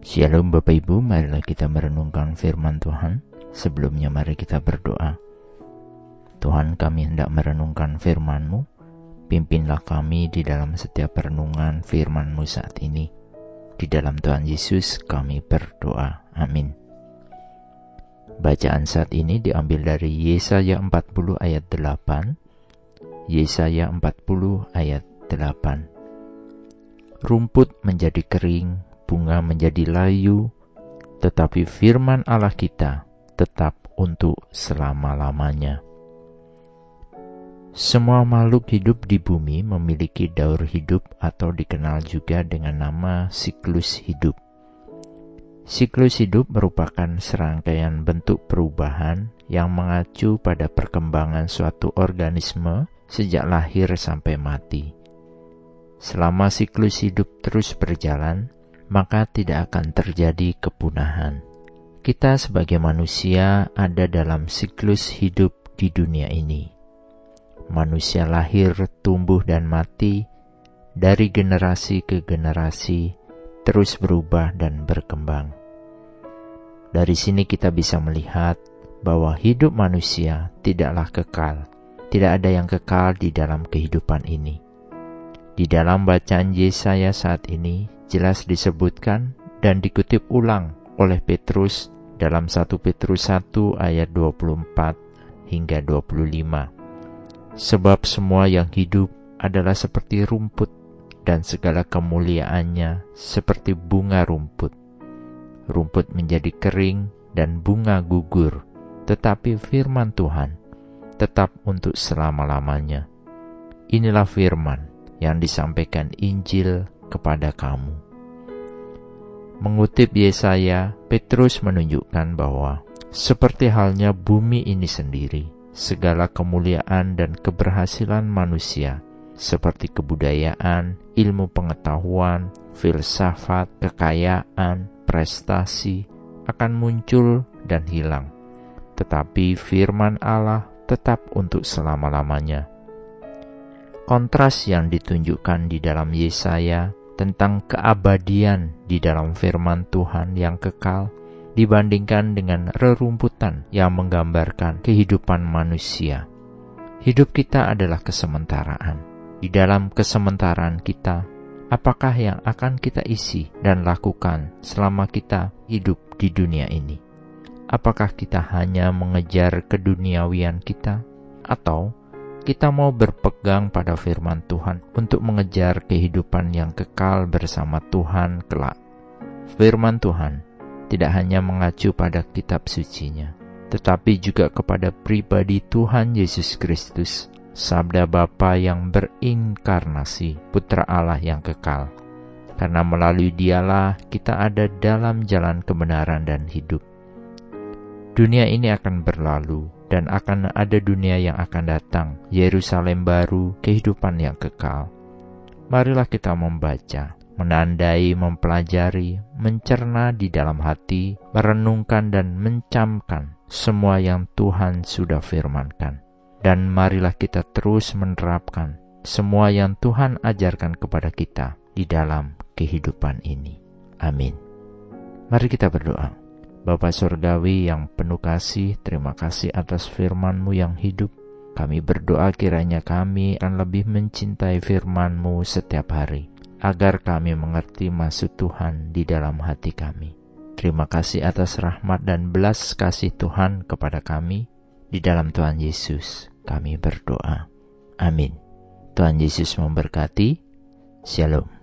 Shalom Bapak Ibu, marilah kita merenungkan firman Tuhan. Sebelumnya mari kita berdoa. Tuhan kami hendak merenungkan firman-Mu, pimpinlah kami di dalam setiap renungan firman-Mu saat ini. Di dalam Tuhan Yesus kami berdoa. Amin. Bacaan saat ini diambil dari Yesaya 40 ayat 8. Yesaya 40 ayat 8. Rumput menjadi kering, bunga menjadi layu, tetapi firman Allah kita tetap untuk selama-lamanya. Semua makhluk hidup di bumi memiliki daur hidup atau dikenal juga dengan nama siklus hidup. Siklus hidup merupakan serangkaian bentuk perubahan yang mengacu pada perkembangan suatu organisme sejak lahir sampai mati. Selama siklus hidup terus berjalan, maka tidak akan terjadi kepunahan. Kita sebagai manusia ada dalam siklus hidup di dunia ini. Manusia lahir, tumbuh, dan mati dari generasi ke generasi, terus berubah dan berkembang. Dari sini kita bisa melihat bahwa hidup manusia tidaklah kekal, tidak ada yang kekal di dalam kehidupan ini. Di dalam bacaan Yesaya saat ini, jelas disebutkan dan dikutip ulang oleh Petrus dalam 1 Petrus 1 ayat 24 hingga 25. Sebab semua yang hidup adalah seperti rumput dan segala kemuliaannya seperti bunga rumput. Rumput menjadi kering dan bunga gugur, tetapi firman Tuhan tetap untuk selama-lamanya. Inilah firman yang disampaikan Injil kepada kamu. Mengutip Yesaya, Petrus menunjukkan bahwa seperti halnya bumi ini sendiri, segala kemuliaan dan keberhasilan manusia seperti kebudayaan, ilmu pengetahuan, filsafat, kekayaan, prestasi akan muncul dan hilang. Tetapi firman Allah tetap untuk selama-lamanya. Kontras yang ditunjukkan di dalam Yesaya tentang keabadian di dalam firman Tuhan yang kekal dibandingkan dengan rerumputan yang menggambarkan kehidupan manusia. Hidup kita adalah kesementaraan. Di dalam kesementaraan kita, apakah yang akan kita isi dan lakukan selama kita hidup di dunia ini? Apakah kita hanya mengejar keduniawian kita, atau kita mau berpegang pada firman Tuhan untuk mengejar kehidupan yang kekal bersama Tuhan kelak. Firman Tuhan tidak hanya mengacu pada kitab sucinya, tetapi juga kepada pribadi Tuhan Yesus Kristus, Sabda Bapa yang berinkarnasi, Putra Allah yang kekal. Karena melalui dialah kita ada dalam jalan kebenaran dan hidup. Dunia ini akan berlalu, dan akan ada dunia yang akan datang, Yerusalem baru, kehidupan yang kekal. Marilah kita membaca, menandai, mempelajari, mencerna di dalam hati, merenungkan dan mencamkan semua yang Tuhan sudah firmankan. Dan marilah kita terus menerapkan semua yang Tuhan ajarkan kepada kita di dalam kehidupan ini. Amin. Mari kita berdoa. Bapa Surgawi yang penuh kasih, terima kasih atas firman-Mu yang hidup. Kami berdoa kiranya kami akan lebih mencintai firman-Mu setiap hari, agar kami mengerti maksud Tuhan di dalam hati kami. Terima kasih atas rahmat dan belas kasih Tuhan kepada kami. Di dalam Tuhan Yesus kami berdoa. Amin. Tuhan Yesus memberkati. Shalom.